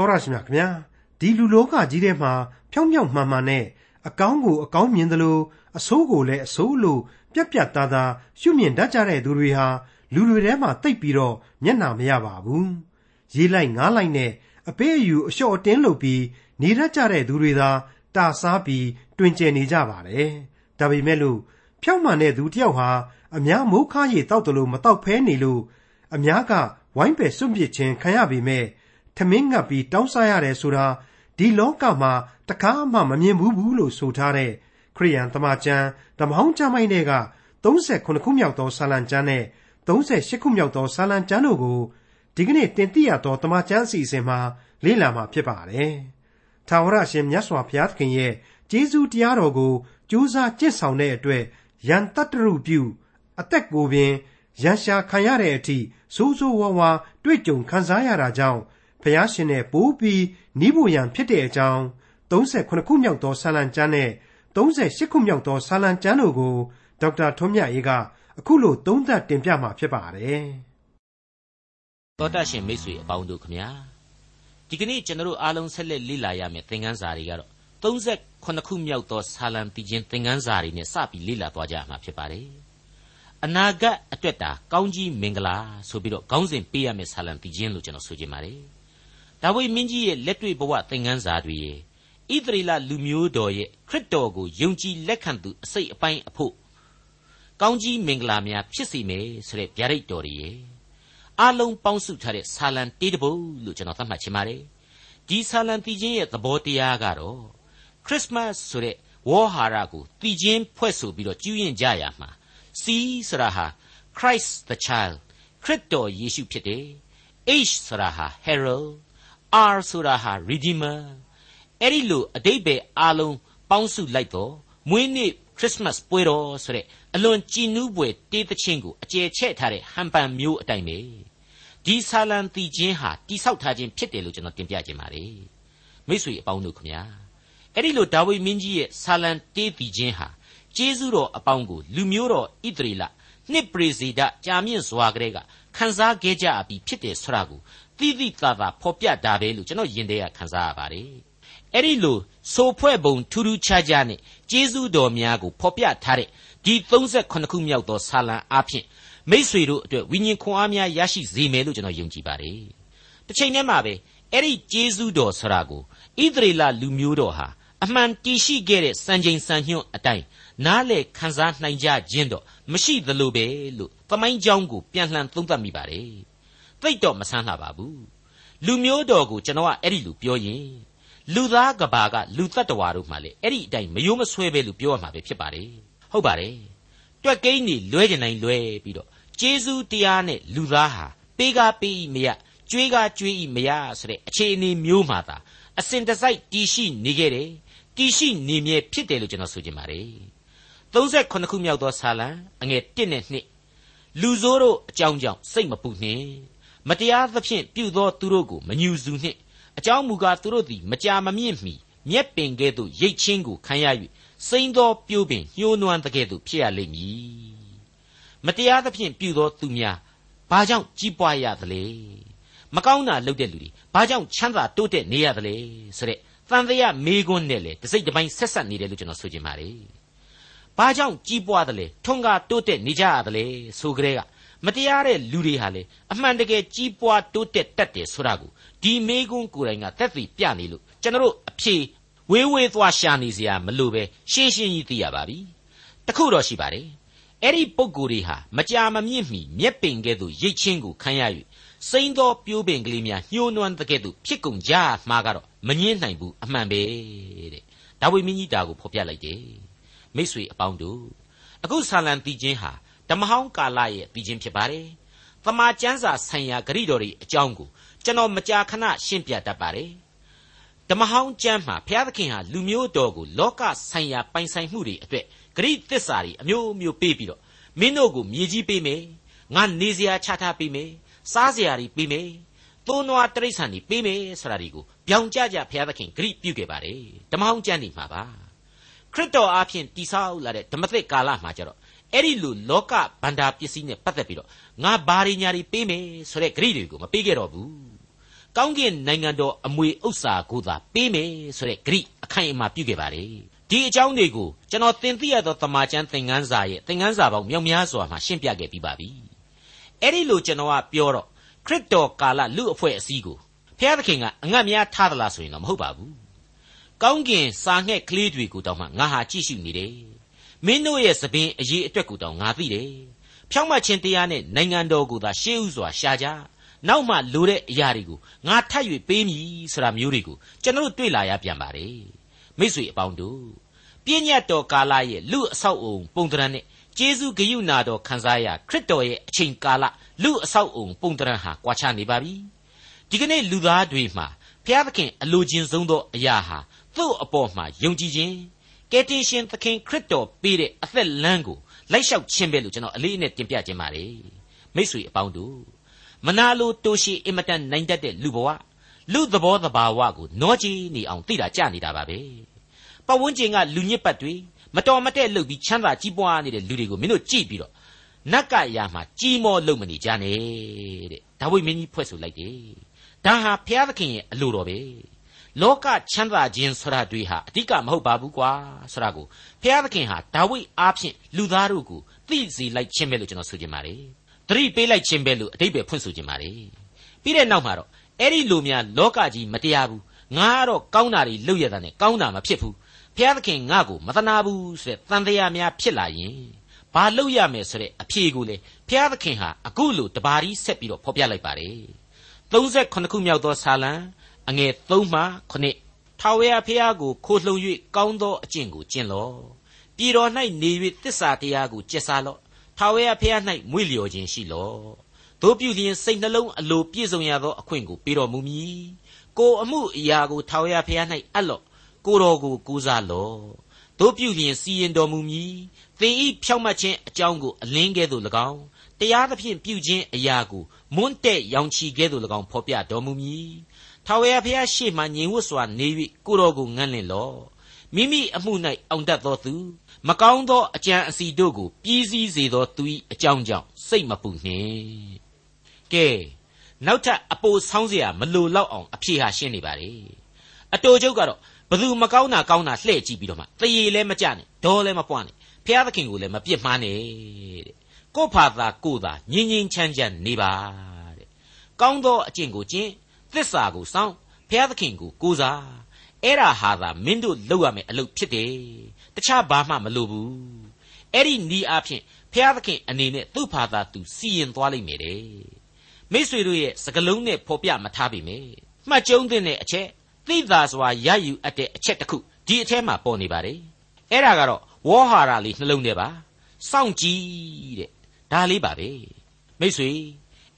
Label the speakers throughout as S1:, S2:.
S1: တော်ရရှိမြခင်ဗျာဒီလူလောကကြီးထဲမှာဖြောင်းဖြောင်းမှန်မှန်နဲ့အကောင်းကိုအကောင်းမြင်သလိုအဆိုးကိုလည်းအဆိုးလို့ပြက်ပြက်သားသားရှုမြင်တတ်ကြတဲ့သူတွေဟာလူတွေထဲမှာတိတ်ပြီးတော့မျက်နှာမရပါဘူးရေးလိုက်ငားလိုက်နဲ့အပေးအယူအလျှော့အတင်းလုပ်ပြီးနေရကြတဲ့သူတွေသာတာစားပြီးတွင်ကျယ်နေကြပါတယ်ဒါပေမဲ့လို့ဖြောင်းမှန်တဲ့သူတယောက်ဟာအများမိုးခါရီတောက်တယ်လို့မတောက်ဖဲနေလို့အများကဝိုင်းပယ်စွန့်ပစ်ခြင်းခံရပေမဲ့ ထမင်းငတ်ပြီးတောင်းစားရတယ်ဆိုတာဒီလောကမှာတခါမှမမြင်ဘူးဘူးလို့ဆိုထားတဲ့ခရိယန်တမန်ကျမ်းဓမ္မဟောင်းကျမ်းပိုင်းတွေက38ခုမြောက်သောစာလံကျမ်းနဲ့38ခုမြောက်သောစာလံကျမ်းတို့ကိုဒီကနေ့တင်ပြရသောတမန်ကျမ်းအစီအစဉ်မှာလေ့လာမှာဖြစ်ပါတယ်။ထာဝရရှင်မြတ်စွာဘုရားသခင်ရဲ့ကျေးဇူးတရားတော်ကိုကြိုးစားကျင့်ဆောင်တဲ့အတွက်ယန်တတ္တရုပြုအသက်ကိုပင်ရန်ရှာခံရတဲ့အထိစိုးစိုးဝါးဝါတွေ့ကြုံခံစားရတာကြောင့် ဖျားရှင်နဲ့ပိုးပြီးနီးဖို့ရန်ဖြစ်တဲ့အကြောင်း38ခုမြောက်သောဆာလံကျမ်းနဲ့38ခုမြောက်သောဆာလံကျမ်းတို့ကိုဒေါက်တာထွန်းမြတ်အေးကအခုလိုသုံးသပ်တင်ပြมาဖြစ်ပါတယ်။
S2: သောတရှင်မိတ်ဆွေအပေါင်းတို့ခမညာဒီကနေ့ကျွန်တော်တို့အားလုံးဆက်လက်လေ့လာရမယ့်သင်ခန်းစာတွေကတော့38ခုမြောက်သောဆာလံတည်ခြင်းသင်ခန်းစာတွေနဲ့စပြီးလေ့လာသွားကြမှာဖြစ်ပါတယ်။အနာဂတ်အတွက်တာကောင်းကြီးမင်္ဂလာဆိုပြီးတော့ခေါင်းစဉ်ပေးရမယ့်ဆာလံတည်ခြင်းလို့ကျွန်တော်ဆိုချင်ပါတယ်။ ဒါဝိမင်းကြီးရဲ့လက်တွေ့ဘဝသင်ခန်းစာတွေရဲ့ဣသရေလလူမျိုးတော်ရဲ့ခရစ်တော်ကိုယုံကြည်လက်ခံသူအစိတ်အပိုင်းအဖို့ကောင်းကြီးမင်္ဂလာများဖြစ်စီမယ်ဆိုတဲ့ဗျာဒိတ်တော်တွေရဲ့အလုံးပေါင်းစုထားတဲ့ဆာလံတေးတပုတ်လို့ကျွန်တော်သတ်မှတ်ချင်ပါတယ်ဒီဆာလံတည်ခြင်းရဲ့သဘောတရားကတော့ခရစ်မတ်ဆိုတဲ့ဝေါ်ဟာရကိုတည်ခြင်းဖွဲ့ဆိုပြီးတော့ကျူးရင်ကြရမှာစီဆိုတာဟာ Christ the child ခရစ်တော်ယေရှုဖြစ်တယ် H ဆိုတာဟာ herald R ဆိုတာဟာ Redeemer အဲ့ဒီလိုအတိတ်ပဲအားလုံးပေါင်းစုလိုက်တော့မွေးနေ့ခရစ်စမတ်ပွဲတော်ဆိုတဲ့အလွန်ကြည်နူးပွေတေးသချင်းကိုအကျယ်ချဲ့ထားတဲ့ဟန်ပန်မျိုးအတိုင်းပဲဒီဆာလံတီချင်းဟာတိဆောက်ထားခြင်းဖြစ်တယ်လို့ကျွန်တော်တင်ပြခြင်းပါတယ်မိတ်ဆွေအပေါင်းတို့ခမညာအဲ့ဒီလိုဒါဝိမင်းကြီးရဲ့ဆာလံတေးတီချင်းဟာကျေးဇူးတော်အပေါင်းကိုလူမျိုးတော်ဣသရေလနှစ်ပရိစီဒကြာမြင့်စွာကလေးကခန်းစားခဲ့ကြအပြီးဖြစ်တယ်ဆိုတာကိုတိတိသာသာဖော်ပြတာပဲလို့ကျွန်တော်ယင်တဲ့ကခန်းစားရပါတယ်အဲ့ဒီလိုဆိုဖွဲ့ပုံထူးထူးခြားခြားနဲ့ကျေးဇူးတော်များကိုဖော်ပြထားတဲ့ဒီ38ခုမြောက်သောဆာလံအားဖြင့်မိษွေတို့အတွက်ဝိညာဉ်ခွန်အားများရရှိစေမယ်လို့ကျွန်တော်ယုံကြည်ပါတယ်တစ်ချိန်တည်းမှာပဲအဲ့ဒီကျေးဇူးတော်ဆရာကိုဣသရေလလူမျိုးတော်ဟာ အမှန်တည်ရှိခဲ့တဲ့စံချိန်စံညွှန်းအတိုင်းနားလေခံစားနိုင်ကြခြင်းတော့မရှိသလိုပဲလို့သမိုင်းကြောင်းကိုပြန်လှန်သုံးသပ်မိပါတယ်သိတော့မဆန်းလှပါဘူးလူမျိုးတော်ကိုကျွန်တော်ကအဲ့ဒီလိုပြောရင်လူသားကဘာကလူတ attva တို့မှလေအဲ့ဒီအတိုင်းမယိုးမဆွဲပဲလို့ပြောရမှာပဲဖြစ်ပါတယ်ဟုတ်ပါတယ်တွက်ကိန်းနေလွဲကျင်နိုင်လွဲပြီးတော့ဂျေဇူးတရားနဲ့လူသားဟာပေးကားပေးဤမရကြွေးကားကြွေးဤမရဆိုတဲ့အခြေအနေမျိုးမှသာအစဉ်တစိုက်တည်ရှိနေခဲ့တယ် တည်ရှိနေမြဲဖြစ်တယ်လို့ကျွန်တော်ဆိုချင်ပါတယ်38ခုမြောက်သောဆာလံအငယ်1နဲ့2လူဆိုးတို့အကြောင်းကြောင့်စိတ်မပူနှင့်မတရားသဖြင့်ပြုသောသူတို့ကိုမညူစုနှင့်အကြောင်းမူကားသူတို့သည်မကြာမမြင့်မီမြက်ပင်ကဲ့သို့ရိတ်ချင်းကိုခံရ၍စိမ့်သောပြိုးပင်ညှိုးနွမ်းတကဲ့သို့ဖြစ်ရလိမ့်မည်မတရားသဖြင့်ပြုသောသူများဘာကြောင့်ကြီးပွားရသလဲမကောင်းတာလုပ်တဲ့လူတွေဘာကြောင့်ချမ်းသာတိုးတက်နေရသလဲဆိုတဲ့ တန်တရားမေးခွန်းနဲ့လေတစိတ်တစ်ပိုင်းဆက်ဆက်နေတယ်လို့ကျွန်တော်ဆိုချင်ပါတယ်ဘာကြောင့်ကြီးပွားသလဲထွန်းကားတိုးတက်နေကြရသလဲဆိုကြတဲ့ကမတရားတဲ့လူတွေဟာလေအမှန်တကယ်ကြီးပွားတိုးတက်တတ်တယ်ဆိုတာကိုဒီမေကွန်းကိုယ်တိုင်ကသက်သေပြနေလို့ကျွန်တော်တို့အဖြေဝေးဝေးသွားရှာနေစရာမလိုပဲရှင်းရှင်းကြီးသိရပါပြီတခုတော့ရှိပါတယ်အဲ့ဒီပုံကိုယ်တွေဟာမကြာမမြင့်မီမျက်ပင်ကဲ့သို့ရိတ်ချင်းကိုခံရ၍ စိမ့်သောပြိုးပင်ကလေးများညှိုးနွမ်းတဲ့ကဲ့သို့ဖြစ်ကုန်ကြမှာကတော့မငင်းနိုင်ဘူးအမှန်ပဲတဲ့ဒါဝိမင်းကြီးတာကိုဖော်ပြလိုက်တယ်မိษွေအပေါင်းတို့အခုဆာလံတီချင်းဟာဓမ္မဟောင်းကာလရဲ့ပြီးခြင်းဖြစ်ပါတယ်။တမန်ကျမ်းစာဆိုင်ရာဂရိတော်တွေအကြောင်းကိုကျွန်တော်မကြာခဏရှင်းပြတတ်ပါတယ်။ဓမ္မဟောင်းကျမ်းမှာဘုရားသခင်ဟာလူမျိုးတော်ကိုလောကဆိုင်ရာပိုင်ဆိုင်မှုတွေအတွက်ဂရိသစ္စာတွေအမျိုးမျိုးပေးပြီးတော့မင်းတို့ကိုမြေကြီးပေးမယ်။ငါနေစရာချထားပေးမယ်။ စားစရာတွေပေးမယ်။သိုးနွားတရိษံတွေပေးမယ်ဆိုတာတွေကိုပြောင်ကြကြဘုရားသခင်ဂရိပြုခဲ့ပါတယ်။ဓမ္မဟောင်းကျမ်းတွေမှာပါ။ခရစ်တော်အားဖြင့်တိဆောက်လာတဲ့ဓမ္မသစ်ကာလမှာကျတော့အဲ့ဒီလိုလောကဗန္တာပစ္စည်းနဲ့ပတ်သက်ပြီးတော့ငါဘာတွေညာတွေပေးမယ်ဆိုတဲ့ဂရိတွေကိုမပေးခဲ့တော့ဘူးကောင်းကင်နိုင်ငံတော်အမွေဥစ္စာကိုသာပေးမယ်ဆိုတဲ့ဂရိအခိုင်အမာပြုခဲ့ပါတယ်ဒီအကြောင်းတွေကိုကျွန်တော်သင်သိရသောတမန်ကျမ်းသင်ခန်းစာရဲ့သင်ခန်းစာပေါင်းမြောက်များစွာမှာရှင်းပြခဲ့ပြီးပါပြီ အဲ့ဒီလိုကျွန်တော်ကပြောတော့ခရစ်တော်ကာလလူအဖွဲ့အစည်းကိုဖျားသခင်ကအငတ်များထားသလားဆိုရင်တော့မဟုတ်ပါဘူးကောင်းကင်စာငှက်ကလေးတွေကိုတောင်မှငါဟာကြည့်ရှုနေတယ်မင်းတို့ရဲ့သပင်အရေးအတွက်ကိုတောင်ငါသိတယ်ဖြောင့်မတ်ခြင်းတရားနဲ့နိုင်ငံတော်ကိုသာရှေးဥစွာရှာကြနောက်မှလိုတဲ့အရာတွေကိုငါထပ်၍ပေးမည်ဆိုတာမျိုးတွေကိုကျွန်တော်တို့တွေ့လာရပြန်ပါတယ်မိษွေအပေါင်းတို့ပြည့်ညတ်တော်ကာလရဲ့လူအဆောက်အုံပုံတရံနဲ့ ကျေးဇူးဂရုဏာတော်ခံစားရခရစ်တော်ရဲ့အချိန်ကာလလူအဆောက်အုံပုံတရံဟာကွာခြားနေပါပြီဒီကနေ့လူသားတွေမှာဘုရားသခင်အလိုချင်ဆုံးသောအရာဟာသူ့အပေါ်မှာယုံကြည်ခြင်းကယ်တင်ရှင်သခင်ခရစ်တော်ပေးတဲ့အသက်လမ်းကိုလိုက်လျှောက်ခြင်းပဲလို့ကျွန်တော်အလေးအနက်တင်ပြခြင်းပါတယ်မိษွေအပေါင်းတို့မနာလိုတိုးရှိအင်မတန်နိုင်တတ်တဲ့လူဘဝလူသဘောသဘာဝကိုနောကြီးနေအောင်သိတာကြနေတာပါပဲပတ်ဝန်းကျင်ကလူညစ်ပတ်တွေ မတော်မတဲ့လုပ်ပြီးချမ်းသာကြီးပွားနေတဲ့လူတွေကိုမင်းတို့ကြည့်ပြီးတော့နတ်ကရာမှာကြီးမောလုံမနေကြနဲ့တဲ့ဒါဝိမင်းကြီးဖွဲ့ဆိုလိုက်တယ်ဒါဟာဘုရားသခင်ရဲ့အလိုတော်ပဲလောကချမ်းသာခြင်းဆိုတာတွေဟာအဓိကမဟုတ်ပါဘူးကွာဆိုတာကိုဘုရားသခင်ဟာဒါဝိအားဖြင့်လူသားတို့ကိုသိစေလိုက်ခြင်းပဲလို့ကျွန်တော်ဆိုချင်ပါတယ်သတိပေးလိုက်ခြင်းပဲလို့အတိတ်ပဲဖွင့်ဆိုခြင်းပါတယ်ပြီးတဲ့နောက်မှာတော့အဲ့ဒီလူများလောကကြီးမတရားဘူးငါကတော့ကောင်းတာတွေလုပ်ရတာနဲ့ကောင်းတာမဖြစ်ဘူး ဘုရားသခင်ငါ့ကိုမသနာဘူးဆိုတဲ့တန်တရားများဖြစ်လာရင်ဘာလုပ်ရမယ်ဆိုတဲ့အဖြေကိုလေဘုရားသခင်ဟာအခုလိုတပါးရီဆက်ပြီးတော့ဖော်ပြလိုက်ပါတယ်38ခုမြောက်သောဆာလံအငယ်3မှ9ထာဝရဘုရားကိုခိုလှုံ၍ကောင်းသောအကျင့်ကိုကျင့်လော့ပြည်တော်၌နေ၍တစ္ဆာတရားကိုကျက်စားလော့ထာဝရဘုရား၌မွေ့လျော်ခြင်းရှိလော့တို့ပြုလျင်စိတ်နှလုံးအလိုပြည့်စုံရသောအခွင့်ကိုပေးတော်မူမည်ကိုအမှုအရာကိုထာဝရဘုရား၌အပ်လော့ ကိုတော်ကိုကူးစားလော့တို့ပြုလျင်စီရင်တော်မူမည်သင်ဤဖြောက်မှတ်ခြင်းအကြောင်းကိုအလင်းကဲ့သို့၎င်းတရားသဖြင့်ပြုခြင်းအရာကိုမွန်းတဲ့ရောင်ချီကဲ့သို့၎င်းဖော်ပြတော်မူမည်ထာဝရဘုရားရှေ့မှငြိမ်ဝတ်စွာနေ၍ကိုတော်ကိုငန့်လင့်လော့မိမိအမှု၌အောင်တတ်သောသူမကောင်းသောအကြံအစီတို့ကိုပြီးစည်းစေသောသူ၏အကြောင်းကြောင့်စိတ်မပူနှင့်ကဲနောက်ထပ်အပိုဆောင်းเสียမလိုတော့အောင်အဖြေဟာရှင်းနေပါလေအတိုချုပ်ကတော့ ဘသူမကောင်းတာကောင်းတာလှည့်ကြည့်ပြီးတော့မှတရေလည်းမကြနဲ့ဒေါ်လည်းမပွားနဲ့ဖျားသခင်ကိုလည်းမပြစ်မှားနဲ့တဲ့ကို့ဖာသာကို့သာငြင်းငြင်းချမ်းချမ်းနေပါတဲ့ကောင်းသောအကျင့်ကိုကျင့်သစ္စာကိုစောင့်ဘုရားသခင်ကိုကိုးစားအဲ့ဒါဟာသာမင်းတို့လုပ်ရမယ့်အလုပ်ဖြစ်တယ်တခြားဘာမှမလိုဘူးအဲ့ဒီနီးအားဖြင့်ဘုရားသခင်အနေနဲ့သူ့ဖာသာသူစီရင်သွားလိမ့်မယ်တဲ့မိษွေတို့ရဲ့စကလုံးနဲ့ဖော်ပြမထားပေမယ့်မှတ်ကျုံးတဲ့အချက် သိသာစွာရယူအပ်တဲ့အချက်တစ်ခုဒီအထဲမှာပေါ်နေပါတယ်အဲ့ဒါကတော့ဝေါ်ဟာရလေးနှလုံးထဲပါစောင့်ကြည့်တဲ့ဒါလေးပါပဲမိษွေ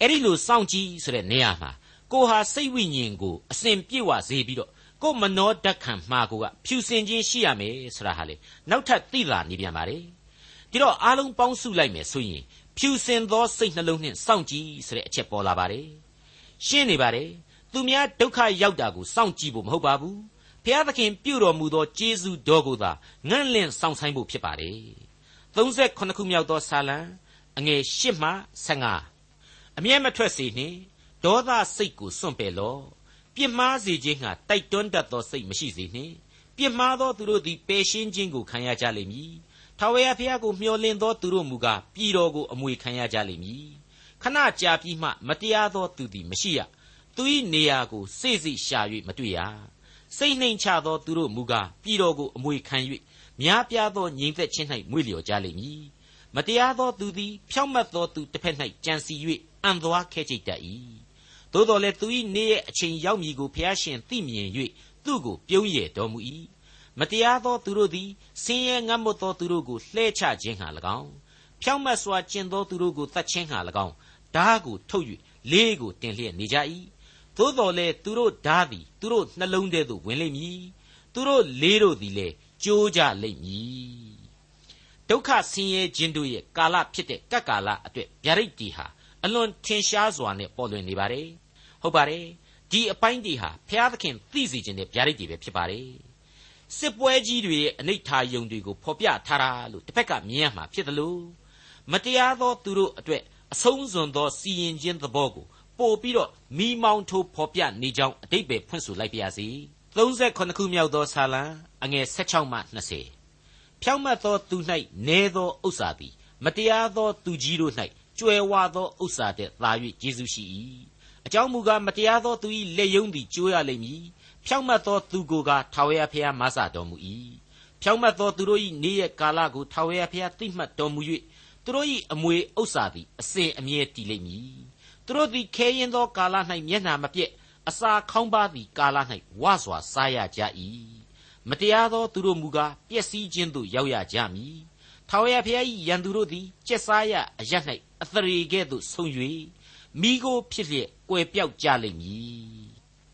S2: အဲ့ဒီလိုစောင့်ကြည့်ဆိုတဲ့နေရာမှာကိုဟာစိတ်ဝိညာဉ်ကိုအစဉ်ပြေဝစေပြီးတော့ကိုမနောဓာတ်ခံမှာကိုကဖြူစင်ခြင်းရှိရမယ်ဆိုတာဟာလေနောက်ထပ်သိလာနေပြန်ပါတယ်ဒီတော့အားလုံးပေါင်းစုလိုက်မယ်ဆိုရင်ဖြူစင်သောစိတ်နှလုံးနဲ့စောင့်ကြည့်ဆိုတဲ့အချက်ပေါ်လာပါတယ်ရှင်းနေပါတယ် သူများဒုက္ခရောက်တာကိုစောင့်ကြည့်ဖို့မဟုတ်ပါဘူးဖျားသခင်ပြုတော်မူသောကျေးဇူးတော်ကိုသာငန့်လင့်ဆောင်ဆိုင်ဖို့ဖြစ်ပါတယ်38ခုမြောက်သောဆာလံအငယ်8မှ15အမျက်မထွက်စေနှင့်ဒေါသစိတ်ကိုစွန့်ပယ်လော့ပြစ်မှားစေခြင်းဟာတိုက်တွန်းတတ်သောစိတ်မရှိစေနှင့်ပြစ်မှားသောသူတို့သည်ပယ်ရှင်းခြင်းကိုခံရကြလိမ့်မည်ထာဝရဘုရားကိုမျှော်လင့်သောသူတို့မူကားပြည်တော်ကိုအမွေခံရကြလိမ့်မည်ခဏကြာပြီးမှမတရားသောသူသည်မရှိရ သူ၏နေရာကိုစိစိရှာ၍မတွေ့ရစိတ်နှိမ်ချသောသူတို့မူကားပြည်တော်ကိုအမွေခံ၍များပြားသောညီသက်ချင်း၌မွေ့လျော်ကြလိမ့်မည်မတရားသောသူသည်ဖြောင့်မတ်သောသူတစ်ဖက်၌ကြံစီ၍အံသွားခဲကြိတ်တတ်၏သို့တော်လည်းသူ၏နေ့ရဲ့အချိန်ရောက်မည်ကိုဖျားရှင်သိမြင်၍သူ့ကိုပြုံးရည်တော်မူ၏မတရားသောသူတို့သည်ဆင်းရဲငတ်မွတ်သောသူတို့ကိုလှဲချခြင်းဟာ၎င်းဖြောင့်မတ်စွာကျင့်သောသူတို့ကိုတတ်ခြင်းဟာ၎င်းဓာကိုထုတ်၍လေးကိုတင်လျက်နေကြ၏ သို့တော်လည်းသူတို့ဓာသည်သူတို့နှလုံးထဲသို့ဝင်လိမ့်မည်သူတို့လေးတို့သည်လည်းကြိုးကြလိမ့်မည်ဒုက္ခဆင်းရဲခြင်းတို့ရဲ့ကာလဖြစ်တဲ့ကပ်ကာလအတွက်ဗျာဒိတ်တီဟာအလွန်ထင်ရှားစွာနဲ့ပေါ်လွင်နေပါတယ်ဟုတ်ပါတယ်ဒီအပိုင်းတွေဟာဘုရားသခင်သိစေခြင်းတဲ့ဗျာဒိတ်တွေပဲဖြစ်ပါတယ်စစ်ပွဲကြီးတွေရဲ့အနိဋ္ဌာယုံတွေကိုဖော်ပြထားတာလို့တစ်ဖက်ကမြင်ရမှာဖြစ်တယ်လို့မတရားသောသူတို့အတွက်အဆုံးစွန်သောစီရင်ခြင်းသဘောကို ပို့ပြီးတော့မိမောင်းထိုးဖော်ပြနေကြောင်းအတိတ်ပဲဖွင့်ဆိုလိုက်ပါရစေ38ခုမြောက်သောဆာလံအငယ်16မှ20ဖြောင့်မတ်သောသူ၌နဲသောဥစ္စာသည်မတရားသောသူကြီးတို့၌ကြွယ်ဝသောဥစ္စာတဲ့သာ၍ကျေးဇူးရှိ၏အကြောင်းမူကားမတရားသောသူ၏လက်ယုံသည်ကျိုးရလိမ့်မည်ဖြောင့်မတ်သောသူကိုကထာဝရဘုရားမဆတော်မူ၏ဖြောင့်မတ်သောသူတို့၏နေ့ရက်ကာလကိုထာဝရဘုရားသိမှတ်တော်မူ၍သူတို့၏အမွေဥစ္စာသည်အစဉ်အမြဲတည်လိမ့်မည်သူ တို့သည်ခဲရင်သောကာလ၌မျက်နှာမပြက်အစာခေါင်းပါသည်ကာလ၌ဝါစွာစားရကြ၏မတရားသောသူတို့မူကားပျက်စီးခြင်းသို့ရောက်ရကြမည်ထာဝရဘုရား၏ရန်သူတို့သည်ကျက်စားရအရ၌အသရေကဲ့သို့ဆုံ၍မိโกဖြစ်လျက်ကွယ်ပြောက်ကြလိမ့်မည်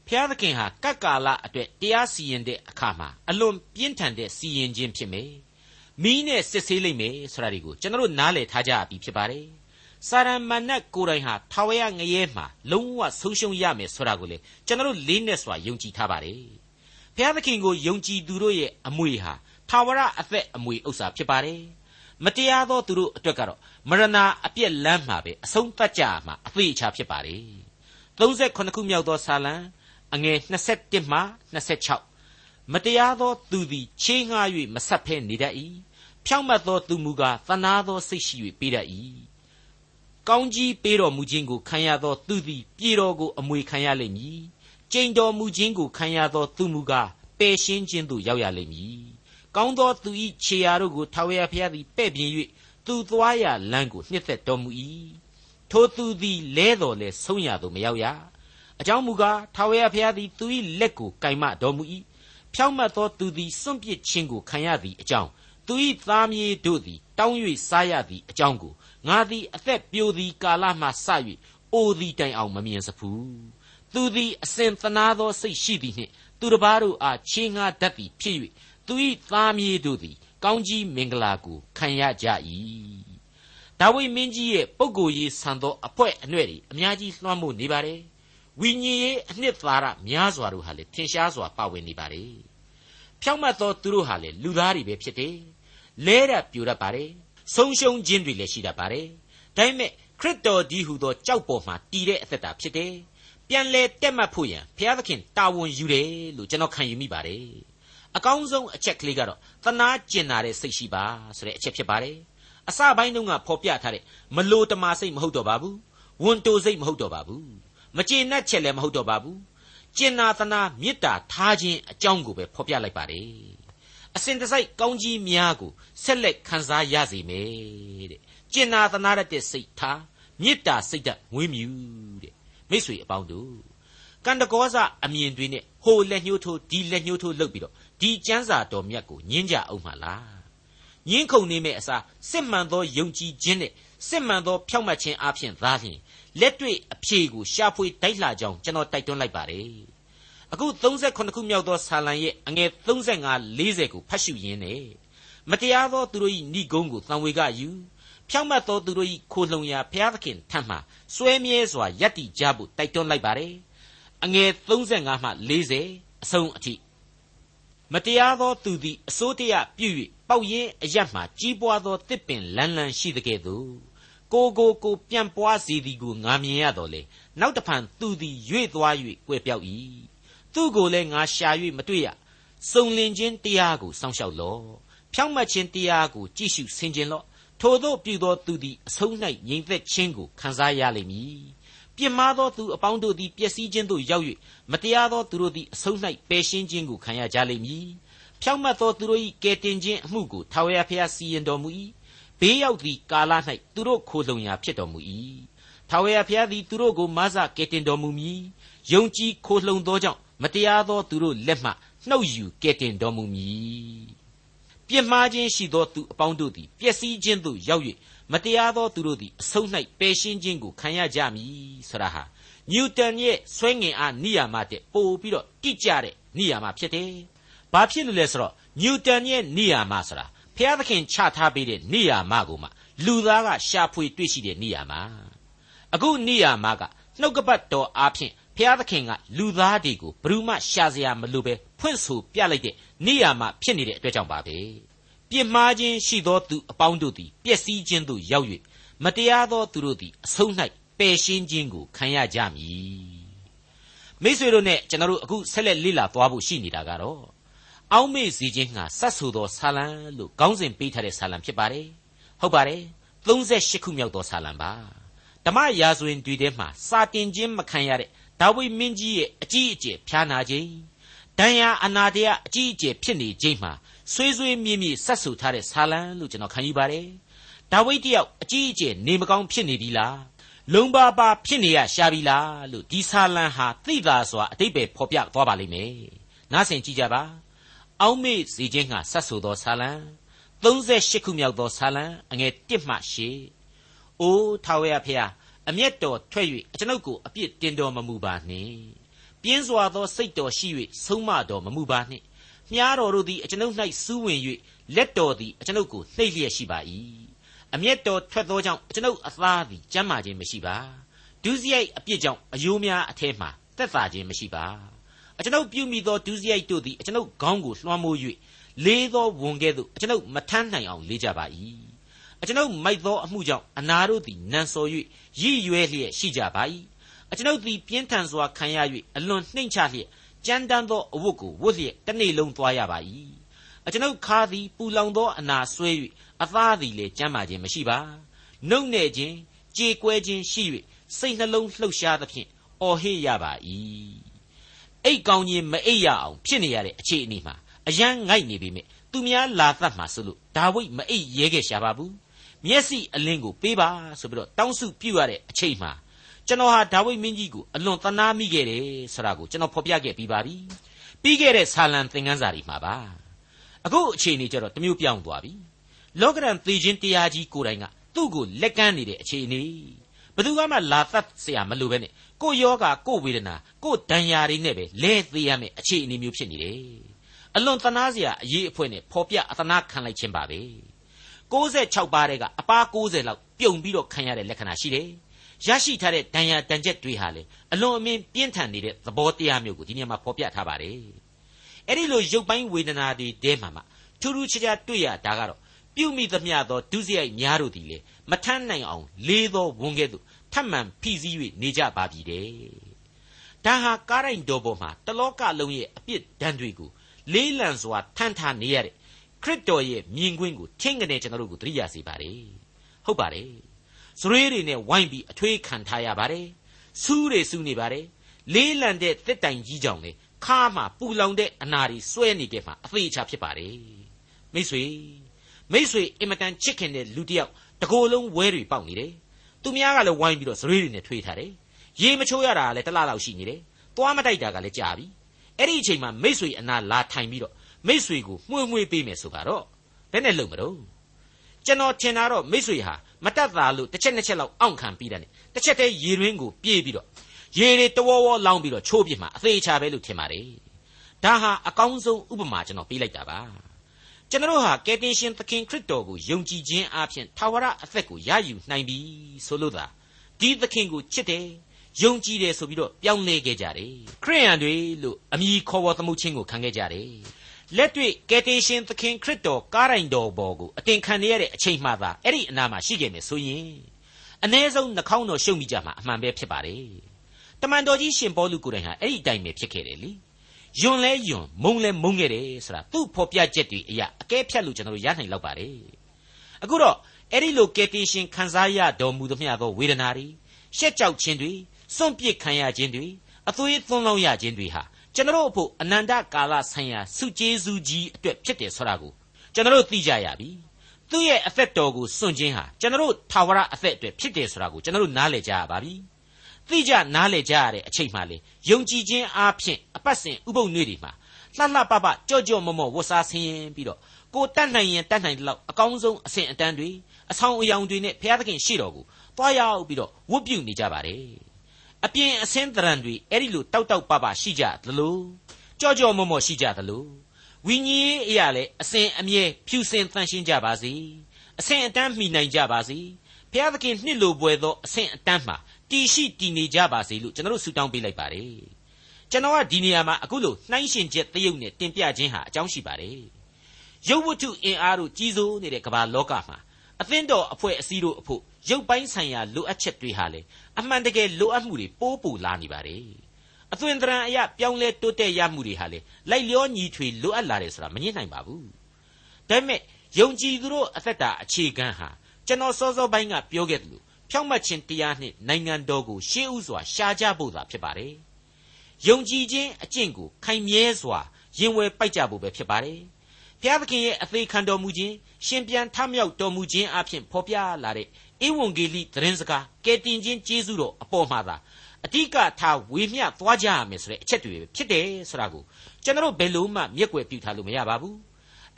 S2: ဖျားသခင်ဟာကပ်ကာလအတွက်တရားစီရင်တဲ့အခါမှာအလွန်ပြင်းထန်တဲ့စီရင်ခြင်းဖြစ်မယ်။မိနဲ့စစ်ဆေးလိမ့်မယ်ဆိုတာဒီကိုကျွန်တော်တို့နားလည်ထားကြပြီဖြစ်ပါတယ်။ စာရမဏတ်ကိုယ်တိုင်ဟာထာဝရငရဲမှာလုံးဝဆုံးရှုံးရမယ်ဆိုတာကိုလေကျွန်တော်တို့လေးနဲ့စွာယုံကြည်ထားပါတယ်။ဖျားသခင်ကိုယုံကြည်သူတို့ရဲ့အမွေဟာထာဝရအသက်အမွေဥစ္စာဖြစ်ပါတယ်။မတရားသောသူတို့အတွက်ကတော့မရဏအပြက်လမ်းမှာပဲအဆုံးသတ်ကြမှာအသေးချာဖြစ်ပါတယ်38ခုမြောက်သောဆာလံအငယ်21မှ26မတရားသောသူသည်ချေးငှား၍မဆက်ဖဲနေတတ်၏ဖြောင့်မတ်သောသူမူကားသနာသောစိတ်ရှိ၍ပေးတတ်၏ ကောင်းကြီးပေးတော်မူခြင်းကိုခံရသောသူသည်ပြည်တော်ကိုအမွေခံရလိမ့်မည်ကျိန်တော်မူခြင်းကိုခံရသောသူမူကားပယ်ရှင်းခြင်းသို့ရောက်ရလိမ့်မည်ကောင်းသောသူ၏ခြေရာတို့ကိုထာဝရဘုရားသည်ပဲ့ပြင်၍သူသွားရလမ်းကိုနှစ်သက်တော်မူ၏ထိုသူသည်လဲတော်လဲဆုံးရသို့မရောက်ရအကြောင်းမူကားထာဝရဘုရားသည်သူ၏လက်ကိုကင်မတော်မူ၏ဖြောင့်မတ်သောသူသည်စွန့်ပစ်ခြင်းကိုခံရသည်အကြောင်း သူ၏သားမြေတို့သည် တောင်း၍စားရသည်အကြောင်းကိုငါသည်အသက်ပြိုသည်ကာလမှစ၍အိုသည်တိုင်အောင်မမြင်စဖူးသူသည်အစဉ်သနာသောစိတ်ရှိသည်နှင့်သူတစ်ပါးတို့အားချေးငှားတတ်သည်ဖြစ်၍သူ၏သားမြေတို့သည် ကောင်းကြီးမင်္ဂလာကိုခံရကြ၏ဒါဝိမင်းကြီးရဲ့ပုဂ္ဂိုလ်ရေးဆန်သောအဖွဲအနှဲ့တွေအများကြီးလွှမ်းမိုးနေပါတယ်ဝိညာဉ်ရေးအနှစ်သာရများစွာတို့ဟာလေထင်ရှားစွာပါဝင်နေပါတယ်ဖြောင့်မတ်သောသူတို့ဟာလေလူသားတွေပဲဖြစ်တယ် လဲရပြူတတ်ပါတယ်ဆုံးရှုံးခြင်းတွေလည်းရှိတတ်ပါတယ်ဒါပေမဲ့ခရစ်တော်ဒီဟုသောကြောက်ပေါ်မှာတည်တဲ့အသက်တာဖြစ်တယ်ပြန်လဲတက်မှတ်ဖို့ရန်ဘုရားသခင်တာဝန်ယူတယ်လို့ကျွန်တော်ခံယူမိပါတယ်အကောင်းဆုံးအချက်ကလေးကတော့သနာကျင်နာတဲ့စိတ်ရှိပါဆိုတဲ့အချက်ဖြစ်ပါတယ်အစပိုင်းတုန်းကဖော်ပြထားတဲ့မလိုတမာစိတ်မဟုတ်တော့ပါဘူးဝန်တိုစိတ်မဟုတ်တော့ပါဘူးမကျေနပ်ချက်လည်းမဟုတ်တော့ပါဘူးကျင်နာသနာမေတ္တာထားခြင်းအကြောင်းကိုပဲဖော်ပြလိုက်ပါတယ် အစဉ်တစိုက်ကောင်းကြီးများကိုဆက်လက်ခံစားရစေမယ်တဲ့ကျင်နာသနာရတဲ့စိတ်ထားမေတ္တာစိတ်ဓာတ်မွေးမြူတဲ့မိတ်ဆွေအပေါင်းတို့ကန္တကောဇအမြင်တွေနဲ့ဟိုလက်ညှိုးထိုးဒီလက်ညှိုးထိုးလုပ်ပြီးတော့ဒီကျမ်းစာတော်မြတ်ကိုညင်းကြအောင်မှလားညင်းခုန်နေမဲ့အစားစစ်မှန်သောယုံကြည်ခြင်းနဲ့စစ်မှန်သောဖြောင့်မတ်ခြင်းအပြင်သာလျှင်လက်တွေ့အဖြေကိုရှာဖွေတိုက်လှကြောင်းကျွန်တော်တိုက်တွန်းလိုက်ပါတယ် အခု38ခုမြောက်သောဆာလံရဲ့အငယ်35 40ကိုဖတ်ရှုရင်းနဲ့မတရားသောသူတို့၏ဏိဂုံးကိုသံဝေကယူဖြောင့်မတ်သောသူတို့၏ခိုလှုံရာဘုရားသခင်ထံမှစွဲမြဲစွာယက်တည်ကြဖို့တိုက်တွန်းလိုက်ပါတယ်အငယ်35မှ40အဆုံးအထိမတရားသောသူသည်အစိုးတရပြု၍ပေါက်ရင်အရတ်မှကြီးပွားသောတစ်ပင်လန်းလန်းရှိတဲ့ကဲ့သို့ကိုကိုကိုပြန်ပွားစေသည်ကိုငါမြင်ရတော့လေနောက်တဖန်သူသည်ရွေ့သွား၍ကွယ်ပြောက်၏ သူကိုလည်းငါရှာ၍မတွေ့ရစုံလင်ခြင်းတရားကိုစောင့်ရှောက်လော့ဖြောင့်မတ်ခြင်းတရားကိုကြည့်ရှုဆင်ခြင်လော့ထို့သောပြုသောသူသည်အဆုံး၌ငြိမ်သက်ခြင်းကိုခံစားရလိမ့်မည်ပြစ်မှားသောသူအပေါင်းတို့သည်ပျက်စီးခြင်းသို့ရောက်၍မတရားသောသူတို့သည်အဆုံး၌ပယ်ရှင်းခြင်းကိုခံရကြလိမ့်မည်ဖြောင့်မတ်သောသူတို့၏ကယ်တင်ခြင်းအမှုကိုထာဝရဘုရားစီရင်တော်မူ၏ဘေးရောက်သည့်ကာလ၌သူတို့ခိုလှုံရာဖြစ်တော်မူ၏ထာဝရဘုရားသည်သူတို့ကိုမဆကယ်တင်တော်မူမည်ယုံကြည်ခိုလှုံသောကြောင့် မတရားသောသူတို့လက်မှနှုတ်ယူကယ်တင်တော်မူမည်ပြစ်မှားခြင်းရှိသောသူအပေါင်းတို့သည်ပျက်စီးခြင်းသို့ရောက်၍မတရားသောသူတို့သည်အဆုံး၌ပယ်ရှင်းခြင်းကိုခံရကြမည်ဆရာဟာနျူတန်ရဲ့ဆွဲငင်အားနိယာမတဲ့ပို့ပြီးတော့တိကျတဲ့နိယာမဖြစ်တယ်။ဘာဖြစ်လို့လဲဆိုတော့နျူတန်ရဲ့နိယာမဆိုတာဖျားသခင်ချထားပေးတဲ့နိယာမကိုမှလူသားကရှာဖွေတွေ့ရှိတဲ့နိယာမအခုနိယာမကနှုတ်ကပတ်တော်အားဖြင့် ဖျားသခင်ကလူသားတွေကိုဘယ်သူမှရှာစရာမလိုပဲဖွင့်ဆိုပြလိုက်တဲ့နိယာမဖြစ်နေတဲ့အတွက်ကြောင့်ပါပဲပြစ်မှားခြင်းရှိသောသူအပေါင်းတို့သည်ပျက်စီးခြင်းသို့ရောက်၍မတရားသောသူတို့သည်အဆုံး၌ပယ်ရှင်းခြင်းကိုခံရကြမည်မိษွေတို့နဲ့ကျွန်တော်တို့အခုဆက်လက်လေ့လာသွားဖို့ရှိနေတာကတော့အောက်မေ့စီခြင်းဟာစတ်ဆူသောဆာလံလို့ခေါင်းစဉ်ပေးထားတဲ့ဆာလံဖြစ်ပါတယ်ဟုတ်ပါတယ်38ခုမြောက်သောဆာလံပါဓမ္မရာဇဝင်တွေထဲမှာစာတင်ခြင်းမခံရတဲ့ ဒါဝိမင်းကြီးရဲ့အကြီးအကျယ်ဖျားနာခြင်းဒဏ်ရာအနာတရားအကြီးအကျယ်ဖြစ်နေခြင်းမှာဆွေးဆွေးမြေ့မြေ့ဆက်ဆူထားတဲ့ဆာလံလို့ကျွန်တော်ခံယူပါတယ်ဒါဝိဒ်တယောက်အကြီးအကျယ်နေမကောင်းဖြစ်နေပြီလားလုံပါပါဖြစ်နေရရှာပြီလားလို့ဒီဆာလံဟာသိသာစွာအတိတ်ပဲဖော်ပြသွားပါလိမ့်မယ်နားဆင်ကြည့်ကြပါအောက်မေ့စီခြင်းဟာဆက်ဆူသောဆာလံ38ခုမြောက်သောဆာလံအငယ်1မှ8အိုးထာဝရဖျား အမျက်တော်ထွက်၍အကျွန်ုပ်ကိုအပြစ်တင်တော်မမူပါနှင့်ပြင်းစွာသောစိတ်တော်ရှိ၍ဆုံးမတော်မမူပါနှင့်မြားတော်တို့သည်အကျွန်ုပ်၌စူးဝင်၍လက်တော်သည်အကျွန်ုပ်ကိုနှိပ်လျက်ရှိပါ၏အမျက်တော်ထွက်သောကြောင့်အကျွန်ုပ်အသားသည်ကျမ်းမာခြင်းမရှိပါဒုစရိုက်အပြစ်ကြောင့်အယိုးများအထဲမှတက်သာခြင်းမရှိပါအကျွန်ုပ်ပြုမိသောဒုစရိုက်တို့သည်အကျွန်ုပ်ခေါင်းကိုလွှမ်းမိုး၍လေးသောဝန်ကဲ့သို့အကျွန်ုပ်မထမ်းနိုင်အောင်လေးကြပါ၏ အကျွန်ုပ်မိုက်သောအမှုကြောင့်အနာတို့သည်နံစော်၍ရည်ရွယ်လျက်ရှိကြပါ၏အကျွန်ုပ်သည်ပြင်းထန်စွာခံရ၍အလွန်နှိမ့်ချလျက်ကြမ်းတမ်းသောအဝတ်ကိုဝတ်လျက်တစ်နေ့လုံးသွားရပါ၏အကျွန်ုပ်ခါသည်ပူလောင်သောအနာဆွဲ၍အသားသည်လည်းကျမ်းမာခြင်းမရှိပါနှုတ်နဲ့ခြင်းကြေကွဲခြင်းရှိ၍စိတ်နှလုံးလှုပ်ရှားသဖြင့်အော်ဟစ်ရပါ၏အိတ်ကောင်းခြင်းမအိပ်ရအောင်ဖြစ်နေရတဲ့အခြေအနေမှာအယံငိုက်နေပြီမြသူများလာသတ်မှာဆိုလို့ဒါဝိဒ်မအိပ်ရဲခဲ့ရှာပါဘူး မျက်စိအလင်းကိုပေးပါဆိုပြီးတော့တောင်းစုပြုရတဲ့အချိန်မှာကျွန်တော်ဟာဒါဝိဒ်မင်းကြီးကိုအလွန်သနာမိခဲ့တယ်ဆိုတာကိုကျွန်တော်ဖော်ပြခဲ့ပြီးပါပြီပြီးခဲ့တဲ့ဆာလံသင်ခန်းစာတွေမှာပါအခုအချိန်นี้ကျတော့တမျိုးပြောင်းသွားပြီလောကရန်သေခြင်းတရားကြီးကိုယ်တိုင်ကသူ့ကိုလက်ကမ်းနေတဲ့အခြေအနေဘယ်သူမှလာသတ်เสียမလိုပဲနဲ့ကိုယောဂကိုဝေဒနာကိုဒဏ်ရာတွေနဲ့ပဲလဲသေးရမယ်အခြေအနေမျိုးဖြစ်နေတယ်အလွန်သနာเสียအရေးအဖွဲနဲ့ဖော်ပြအသနာခံလိုက်ခြင်းပါပဲ 66ပါးတဲ့ကအပား90လောက်ပြုံပြီးတော့ခံရတဲ့လက္ခဏာရှိတယ်ရရှိထားတဲ့ဒဏ်ရာဒဏ်ချက်တွေဟာလေအလွန်အမင်းပြင်းထန်နေတဲ့သဘောတရားမျိုးကိုဒီနေရာမှာဖော်ပြထားပါတယ်အဲ့ဒီလိုရုပ်ပိုင်းဝေဒနာတွေတဲမှာမှထူးထူးခြားခြားတွေ့ရတာကတော့ပြုမိသမျှသောဒုစရိုက်များတို့သည်လေမထမ်းနိုင်အောင်လေးသောဝန်ကဲ့သို့ထပ်မံဖိစီး၍နေကြပါပြီတဲ့ဒါဟာကားရိုင်တော်ပေါ်မှာတလောကလုံးရဲ့အပြစ်ဒဏ်တွေကိုလေးလံစွာထမ်းထားနေရတဲ့ ခရစ်တော်ရဲ့မြင်ကွင်းကိုချင်းကနေကျွန်တော်တို့ကိုသတိရစေပါတယ်ဟုတ်ပါတယ်စရွေးတွေနဲ့ဝိုင်းပြီးအထွေးခံထားရပါတယ်စူးတွေစူးနေပါတယ်လေးလံတဲ့တစ်တိုင်ကြီးကြောင့်လေခါမှပူလောင်တဲ့အနာတွေစွဲနေတဲ့မှာအသေးချာဖြစ်ပါတယ်မိတ်ဆွေမိတ်ဆွေအင်မတန်ချစ်ခင်တဲ့လူတစ်ယောက်တကိုယ်လုံးဝဲတွေပေါက်နေတယ်သူများကလည်းဝိုင်းပြီးတော့စရွေးတွေနဲ့ထွေးထားတယ်ရေမချိုးရတာကလည်းတစ်လလောက်ရှိနေတယ်သွားမတိုက်တာကလည်းကြာပြီအဲ့ဒီအချိန်မှာမိတ်ဆွေအနာလာထိုင်ပြီးတော့ မိတ်ဆွေကိုမှုန့်မှုန့်ပေးမယ်ဆိုတော့ဘယ်နဲ့လုံမလို့ကျွန်တော်ထင်တာတော့မိတ်ဆွေဟာမတတ်တာလို့တစ်ချက်နှစ်ချက်လောက်အောင့်ခံပြီးတယ်တစ်ချက်တည်းရေရင်းကိုပြေးပြီးတော့ရေတွေတဝဝလောင်းပြီးတော့ချိုးပြစ်မှာအသေးချာပဲလို့ထင်ပါတယ်ဒါဟာအကောင်းဆုံးဥပမာကျွန်တော်ပေးလိုက်တာပါကျွန်တော်ဟာကယ်တင်ရှင်သခင်ခရစ်တော်ကိုယုံကြည်ခြင်းအပြင်ထာဝရအသက်ကိုရယူနိုင်ပြီဆိုလို့သာဒီသခင်ကိုချစ်တယ်ယုံကြည်တယ်ဆိုပြီးတော့ပြောင်းလဲခဲ့ကြတယ်ခရိယန်တွေလို့အမည်ခေါ်ဝေါ်သမှုချင်းကိုခံခဲ့ကြတယ် လက်တွေ့ကယ်တင်ရှင်သခင်ခရစ်တော်ကားတိုင်တော်ဘော်ကိုအတင်ခံရတဲ့အချိန်မှသာအဲ့ဒီအနာမှာရှိခဲ့မယ်ဆိုရင်အ ਨੇ ဆုံးနှာခေါင်းတော်ရှုံမိကြမှာအမှန်ပဲဖြစ်ပါတယ်တမန်တော်ကြီးရှင်ပေါလုကိုယ်တိုင်ဟာအဲ့ဒီအတိုင်းပဲဖြစ်ခဲ့တယ်လေယွန်လဲယွန်မုံလဲမုံခဲ့တယ်ဆိုတာသူ့ဖော်ပြချက်တွေအရာအကဲဖြတ်လို့ကျွန်တော်တို့ရနိုင်လောက်ပါတယ်အခုတော့အဲ့ဒီလိုကယ်တင်ရှင်ခံစားရတော်မူသမျှသောဝေဒနာတွေရှက်ကြောက်ခြင်းတွေစွန့်ပစ်ခံရခြင်းတွေအသွေးသွန်းလောင်းရခြင်းတွေဟာ ကျွန်တော်အဖို့အနန္တကာလဆိုင်ရာစုကျေးဇူးကြီးအတွက်ဖြစ်တယ်ဆိုတာကိုကျွန်တော်သိကြရပြီသူ့ရဲ့အသက်တော်ကိုစွန့်ခြင်းဟာကျွန်တော်ထာဝရအသက်အတွက်ဖြစ်တယ်ဆိုတာကိုကျွန်တော်နားလည်ကြရပါပြီသိကြနားလည်ကြရတဲ့အချိန်မှလေယုံကြည်ခြင်းအားဖြင့်အပတ်စဉ်ဥပုပ်နေ့တွေမှာလှလှပပကြော့ကြော့မော့မော့ဝတ်စားဆင်းရင်ပြီးတော့ကိုတတ်နိုင်ရင်တတ်နိုင်တဲ့လောက်အကောင်းဆုံးအဆင့်အတန်းတွေအဆောင်အယောင်တွေနဲ့ဘုရားသခင်ရှေ့တော်ကိုတွားရောက်ပြီးတော့ဝတ်ပြုနေကြပါတယ် အပြင်အစင်းတရံတွေအဲ့ဒီလိုတောက်တောက်ပပရှိကြသလိုကြော့ကြော့မော့မော့ရှိကြသလိုဝိညာဉ်ရေးအရာလည်းအစဉ်အမြဲဖြူစင်သန့်ရှင်းကြပါစေအစဉ်အတန်းမှီနိုင်ကြပါစေဘုရားသခင်နှစ်လိုပွဲသောအစဉ်အတန်းမှာတည်ရှိတည်နေကြပါစေလို့ကျွန်တော်တို့ဆုတောင်းပေးလိုက်ပါတယ်ကျွန်တော်ကဒီနေရာမှာအခုလို့နှိုင်းရှင်ချက်တရုပ်နဲ့တင်ပြခြင်းဟာအကြောင်းရှိပါတယ်ရုပ်ဝတ္ထုအင်အားတို့ကြီးစိုးနေတဲ့ကမ္ဘာလောကမှာအသင်းတော်အဖွဲ့အစည်းတို့အဖို့ ရုပ်ပိုင်းဆိုင်ရာလိုအပ်ချက်တွေဟာလေအမှန်တကယ်လိုအပ်မှုတွေပိုးပူလာနေပါတယ်အသွင်သဏ္ဍာန်အရပြောင်းလဲတိုးတက်ရမှုတွေဟာလေလိုက်လျောညီထွေလိုအပ်လာတယ်ဆိုတာမငြင်းနိုင်ပါဘူးဒါပေမဲ့ယုံကြည်သူတို့အသက်တာအခြေခံဟာကျွန်တော်စောစောပိုင်းကပြောခဲ့သလိုဖြောင့်မတ်ခြင်းတရားနှင့်နိုင်ငံတော်ကိုရှေးဥစွာရှားကြဖို့သာဖြစ်ပါတယ်ယုံကြည်ခြင်းအကျင့်ကိုခိုင်မြဲစွာရင်ဝယ်ပိုက်ကြဖို့ပဲဖြစ်ပါတယ်ဘုရားသခင်ရဲ့အသေးခံတော်မူခြင်းရှင်ပြန်ထမြောက်တော်မူခြင်းအဖြစ်ဖော်ပြလာတဲ့ ဧဝံဂေလိသတင်းစကားကယ်တင်ခြင်းကျေးဇူးတော်အပေါ်မှာသာအတိကထားဝေမျှသွားကြရမယ်ဆိုတဲ့အချက်တွေဖြစ်တယ်ဆိုတာကိုကျွန်တော်ဘယ်လို့မှမျက်ကွယ်ပြုထားလို့မရပါဘူး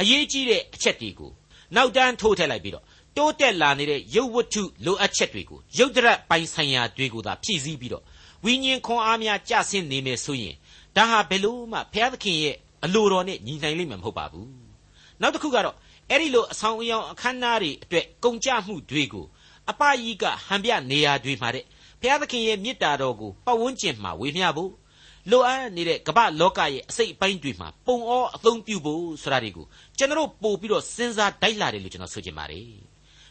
S2: အရေးကြီးတဲ့အချက်တွေကိုနောက်တန်းထိုးထည့်လိုက်ပြီးတော့တိုးတက်လာနေတဲ့ရုပ်ဝတ္ထုလိုအပ်ချက်တွေကိုရုပ်တရက်ပိုင်ဆိုင်ရာတွေကိုသာဖြည့်ဆည်းပြီးတော့ဝိညာဉ်ခွန်အားများကြဆင်းနေမယ်ဆိုရင်ဒါဟာဘယ်လို့မှဘုရားသခင်ရဲ့အလိုတော်နဲ့ညီနိုင်လိမ့်မယ်မဟုတ်ပါဘူးနောက်တစ်ခုကတော့အဲ့ဒီလိုအဆောင်အယောင်အခမ်းအနားတွေအတွက်ကုန်ကြမှုတွေကို အပယီကဟန်ပြနေရာတွေမှာတဲ့ဘုရားသခင်ရဲ့မေတ္တာတော်ကိုပတ်ဝန်းကျင်မှာဝေမျှဖို့လိုအပ်နေတဲ့ကမ္ဘာလောကရဲ့အစိတ်အပိုင်းတွေမှာပုံဩအသုံးပြုဖို့ဆိုတာတွေကိုကျွန်တော်ပို့ပြီးတော့စဉ်းစားတိုက်လာတယ်လို့ကျွန်တော်ဆိုချင်ပါတယ်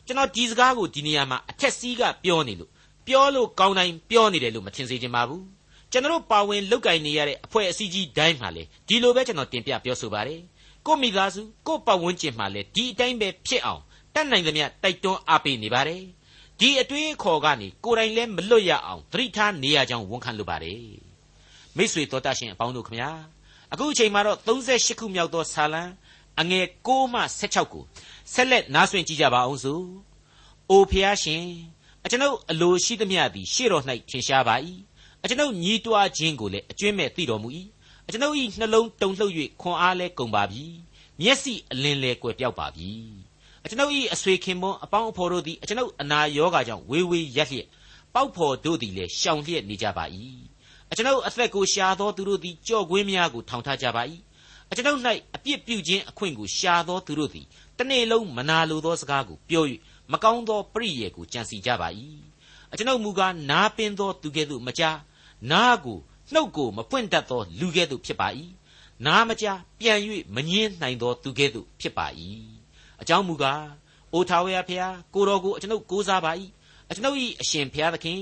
S2: ကျွန်တော်ဒီစကားကိုဒီနေရာမှာအထက်စီးကပြောနေလို့ပြောလို့ကောင်းတိုင်းပြောနေတယ်လို့မထင်စေချင်ပါဘူးကျွန်တော်ပါဝင်လောက်ကင်နေရတဲ့အဖွဲ့အစည်းကြီးတိုင်းမှာလေဒီလိုပဲကျွန်တော်တင်ပြပြောဆိုပါတယ်ကိုမိသားစုကိုပတ်ဝန်းကျင်မှာလေဒီအတိုင်းပဲဖြစ်အောင်တတ်နိုင်သမျှတိုက်တွန်းအားပေးနေပါတယ် ဒီအတွေးခေါ်ကနေကိုယ်တိုင်လည်းမလွတ်ရအောင်သတိထားနေရကြောင်းဝန်ခံလိုပါတယ်မိษွေတော်တတ်ရှင်အပေါင်းတို့ခမညာအခုအချိန်မှာတော့38ခုမြောက်သောဆာလံအငယ်6မှ16ကိုဆက်လက်နားဆွင့်ကြည့်ကြပါအောင်စို့။အိုဖျားရှင်အကျွန်ုပ်အလိုရှိသမျှသည်ရှေ့တော်၌ထင်ရှားပါ၏။အကျွန်ုပ်ညီးတွားခြင်းကိုလည်းအကျွင့်မဲ့သိတော်မူ၏။အကျွန်ုပ်၏နှလုံးတုန်လှုပ်၍ခွန်အားလဲကုန်ပါပြီ။မျက်စိအလင်းလဲကွယ်ပြောက်ပါပြီ။ အကျွန်ုပ်၏အဆွေခင်ပွန်းအပေါင်းအဖော်တို့သည်အကျွန်ုပ်အနာရောဂါကြောင့်ဝေဝေရက်လျက်ပေါက်ဖော်တို့သည်လည်းရှောင်လျက်နေကြပါ၏။အကျွန်ုပ်အသက်ကိုရှာသောသူတို့သည်ကြော့ကွင်းများကိုထောင်ထားကြပါ၏။အကျွန်ုပ်၌အပြစ်ပြုခြင်းအခွင့်ကိုရှာသောသူတို့သည်တနေ့လုံးမနာလိုသောစကားကိုပြော၍မကောင်းသောပရိယေကိုကြံစီကြပါ၏အကျွန်ုပ်မူကားနားပင်သောသူကဲ့သို့မကြားနားကိုနှုတ်ကိုမပွင့်တတ်သောလူကဲ့သို့ဖြစ်ပါ၏နားမကြားပြန်၍မငင်းနိုင်သောသူကဲ့သို့ဖြစ်ပါ၏ အကြောင်းမူကားအိုထာဝရဖျားကိုတော်ကိုအကျွန်ုပ်ကိုးစားပါ၏အကျွန်ုပ်၏အရှင်ဖျားသခင်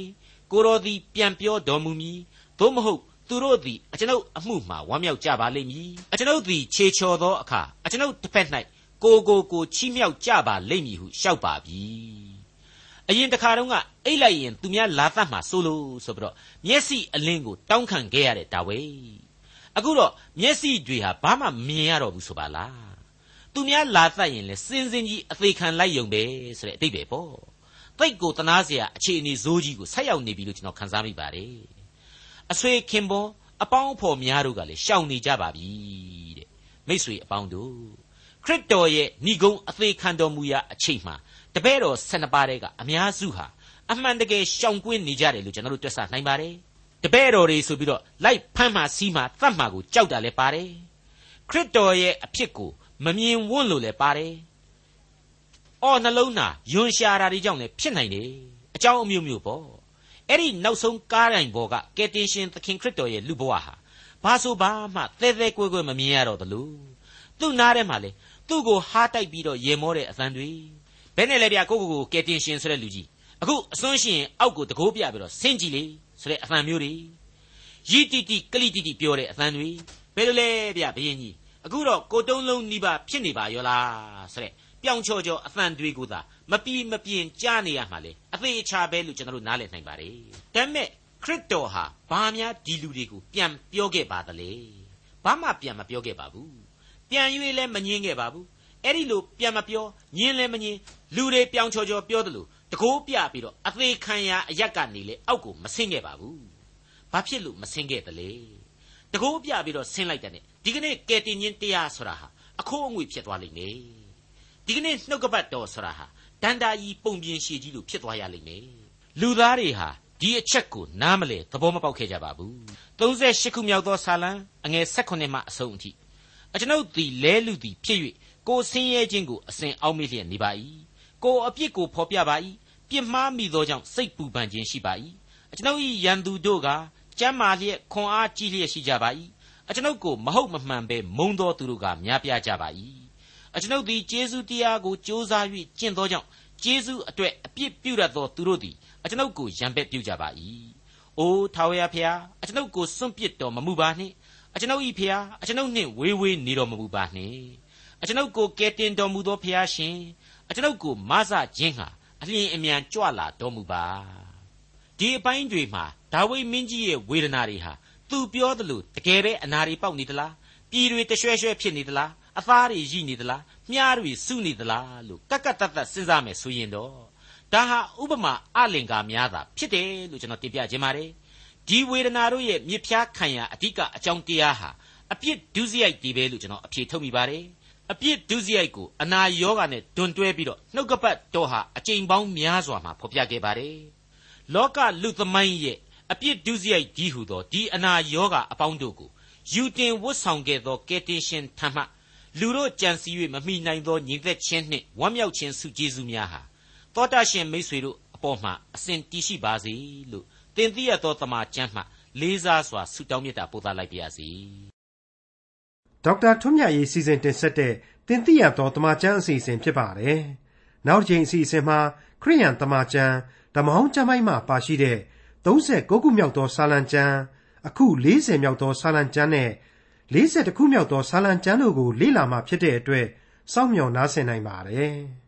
S2: ကိုတော်သည်ပြန်ပြောတော်မူမည်သို့မဟုတ်သူတို့သည်အကျွန်ုပ်အမှုမှာဝမ်းမြောက်ကြပါလိမ့်မည်အကျွန်ုပ်သည်ခြေချော်သောအခါအကျွန်ုပ်တစ်ဖက်၌ကိုကိုကိုချီးမြှောက်ကြပါလိမ့်မည်ဟုရှောက်ပါပြီအရင်တခါတုန်းကအိတ်လိုက်ရင်သူများလာသတ်မှာစိုးလို့ဆိုပြီးတော့မျက်စိအလင်းကိုတောင်းခံခဲ့ရတဲ့ဒါဝိအခုတော့မျက်စိတွေဟာဘာမှမြင်ရတော့ဘူးဆိုပါလား သူများလာသတ်ရင်လေစင်စင်ကြီးအသေးခံလိုက်ယုံပဲဆိုတဲ့အတိတ်ပဲပေါ့တိတ်ကိုတနာเสียအခြေအနေဇိုးကြီးကိုဆက်ရောက်နေပြီလို့ကျွန်တော်ခန်းစားမိပါတယ်အဆွေခင်ပွန်အပေါင်းအဖော်များတို့ကလည်းရှောင်နေကြပါပြီတဲ့မိษွေအပေါင်းတို့ခရစ်တော်ရဲ့ဏိဂုံးအသေးခံတော်မူရာအချိန်မှာတပည့်တော်12ပါးတဲကအများစုဟာအမှန်တကယ်ရှောင်ကွင်းနေကြတယ်လို့ကျွန်တော်တို့တွက်ဆနိုင်ပါတယ်တပည့်တော်တွေဆိုပြီးတော့လိုက်ဖမ်းမှစီးမှတတ်မှကိုကြောက်တာလည်းပါတယ်ခရစ်တော်ရဲ့အဖြစ်ကို မမြင်ဝွင့်လို့လည်းပါတယ်အော်နှလုံးသားယွန်ရှာတာတွေကြောင့်လည်းဖြစ်နိုင်တယ်အကြောင်းအမျိုးမျိုးပေါ့အဲ့ဒီနောက်ဆုံးကားတိုင်ပေါ်ကကယ်တင်ရှင်သခင်ခရစ်တော်ရဲ့လူဘဝဟာဘာဆိုဘာမှသဲသဲကွဲကွဲမမြင်ရတော့သလိုသူ့နားထဲမှာလေသူ့ကိုဟားတိုက်ပြီးတော့ရေမောတဲ့အသံတွေဘယ်နဲ့လဲဗျကိုကိုကိုကဲတင်ရှင်ဆိုတဲ့လူကြီးအခုအစွန်းရှင်အောက်ကိုတကိုးပြပြီးတော့ဆင်းကြည့်လေဆိုတဲ့အသံမျိုးတွေယီတီတီကလိတီတီပြောတဲ့အသံတွေဘယ်လိုလဲဗျဘယင်းကြီး အခုတော့ကိုတုံးလုံးနိဗ္ဗာဖြစ်နေပါရောလားဆိုတဲ့ပြောင်ချော်ချော်အသံတွေကိုသာမပီမပြင်းကြားနေရမှာလေအသေးချာပဲလို့ကျွန်တော်တို့နားလည်နိုင်ပါတယ်ဒါပေမဲ့ခရစ်တော်ဟာဘာများဒီလူတွေကိုပြန်ပြောခဲ့ပါသလဲဘာမှပြန်မပြောခဲ့ပါဘူးပြန်၍လည်းမငင်းခဲ့ပါဘူးအဲ့ဒီလိုပြန်မပြောငင်းလည်းမငင်းလူတွေပြောင်ချော်ချော်ပြောတယ်လို့တကိုးပြပြီးတော့အသေးခံရအရက်ကနေလေအောက်ကိုမဆင်းခဲ့ပါဘူးဘာဖြစ်လို့မဆင်းခဲ့တလဲ တကိုးပြပြီးတော့ဆင်းလိုက်တဲ့နေ့ဒီကနေ့ကယ်တင်ခြင်းတရားဆိုတာဟာအခိုးအငွေဖြစ်သွားလိမ့်မယ်ဒီကနေ့နှုတ်ကပတ်တော်ဆိုတာဟာဒန္တာကြီးပုံပြင်ရှည်ကြီးလို့ဖြစ်သွားရလိမ့်မယ်လူသားတွေဟာဒီအချက်ကိုနားမလဲသဘောမပေါက်ခဲ့ကြပါဘူး38ခုမြောက်သောဆာလံအငယ်16မှအဆုံးအထိအကျွန်ုပ်သည်လဲလူသည်ဖြစ်၍ကိုဆင်းရဲခြင်းကိုအစဉ်အောက်မေ့လျက်နေပါ၏ကိုအပြစ်ကိုဖော်ပြပါ၏ပြစ်မှားမိသောကြောင့်စိတ်ပူပန်ခြင်းရှိပါ၏အကျွန်ုပ်၏ရန်သူတို့က ကြမ်းမာလျက်ခွန်အားကြီးလျက်ရှိကြပါ၏အကျွန်ုပ်ကိုမဟုတ်မမှန်ပဲမုံသောသူတို့ကများပြားကြပါ၏အကျွန်ုပ်သည်ကျေးဇူးတရားကိုကြိုးစား၍ကျင့်သောကြောင့်ကျေးဇူးအတွက်အပြစ်ပြုရသောသူတို့သည်အကျွန်ုပ်ကိုရံပက်ပြုကြပါ၏။အိုးထာဝရဖျားအကျွန်ုပ်ကိုစွန့်ပစ်တော်မမူပါနှင့်အကျွန်ုပ်၏ဖျားအကျွန်ုပ်နှင့်ဝေးဝေးနေတော်မမူပါနှင့်အကျွန်ုပ်ကိုကယ်တင်တော်မူသောဖျားရှင်အကျွန်ုပ်ကိုမဆခြင်းဟာအလျင်အမြန်ကြွလာတော်မူပါဒီအပိုင်းတွေမှာ ဒါဝိမင်းကြီးရဲ့ဝေဒနာတွေဟာသူပြောသလိုတကယ်ပဲအနာတွေပေါက်နေသလားပြည်တွေတရွှဲရွှဲဖြစ်နေသလားအသားတွေရိနေသလားမြားတွေစုနေသလားလို့ကက်ကက်တတ်တတ်စဉ်းစားမယ်ဆိုရင်တော့ဒါဟာဥပမာအလင်္ကာများတာဖြစ်တယ်လို့ကျွန်တော်တင်ပြခြင်းပါတယ်ဒီဝေဒနာတို့ရဲ့မြစ်ဖျားခံရအဓိကအကြောင်းတရားဟာအပြစ်ဒုစရိုက်ဒီပဲလို့ကျွန်တော်အဖြေထုတ်မိပါတယ်အပြစ်ဒုစရိုက်ကိုအနာယောဂနဲ့ဒွန်တွဲပြီးတော့နှုတ်ကပတ်တော်ဟာအကြိမ်ပေါင်းများစွာမှာဖော်ပြခဲ့ပါတယ်လောကလူသမိုင်းရဲ့ အပြစ်ဒုစရိုက်ကြီးဟုသောဒီအနာယောဂအပေါင်းတို့ကိုယူတင်ဝတ်ဆောင်ခဲ့သောကယ်တင်ရှင်ထံမှလူတို့ကြံစည်၍မမိနိုင်သောညီသက်ချင်းနှင့်ဝမ်းမြောက်ခြင်းစုကျေးဇူးများဟာတောတာရှင်မိษွေတို့အပေါ်မှာအစဉ်တည်ရှိပါစေလို့တင်သိရသောတမန်ကျမ်းမှလေးစားစွာဆုတောင်းမြတ်တာပို့သလိုက်ပါရစေ
S1: ဒေါက်တာထွန်းမြတ်ရေးစီစဉ်တင်ဆက်တဲ့တင်သိရသောတမန်ကျမ်းအစီအစဉ်ဖြစ်ပါတယ်နောက်တစ်ချိန်အစီအစဉ်မှာခရိယန်တမန်ကျမ်းဓမ္မဟောင်းကျမ်းပိုင်းမှာပါရှိတဲ့ 39ခုမြောက်သောစာလံကျမ်းအခု40မြောက်သောစာလံကျမ်းနဲ့40ခုမြောက်သောစာလံကျမ်းတို့ကိုလေ့လာမှဖြစ်တဲ့အတွက်စောင့်မျှော်နားဆင်နိုင်ပါတယ်။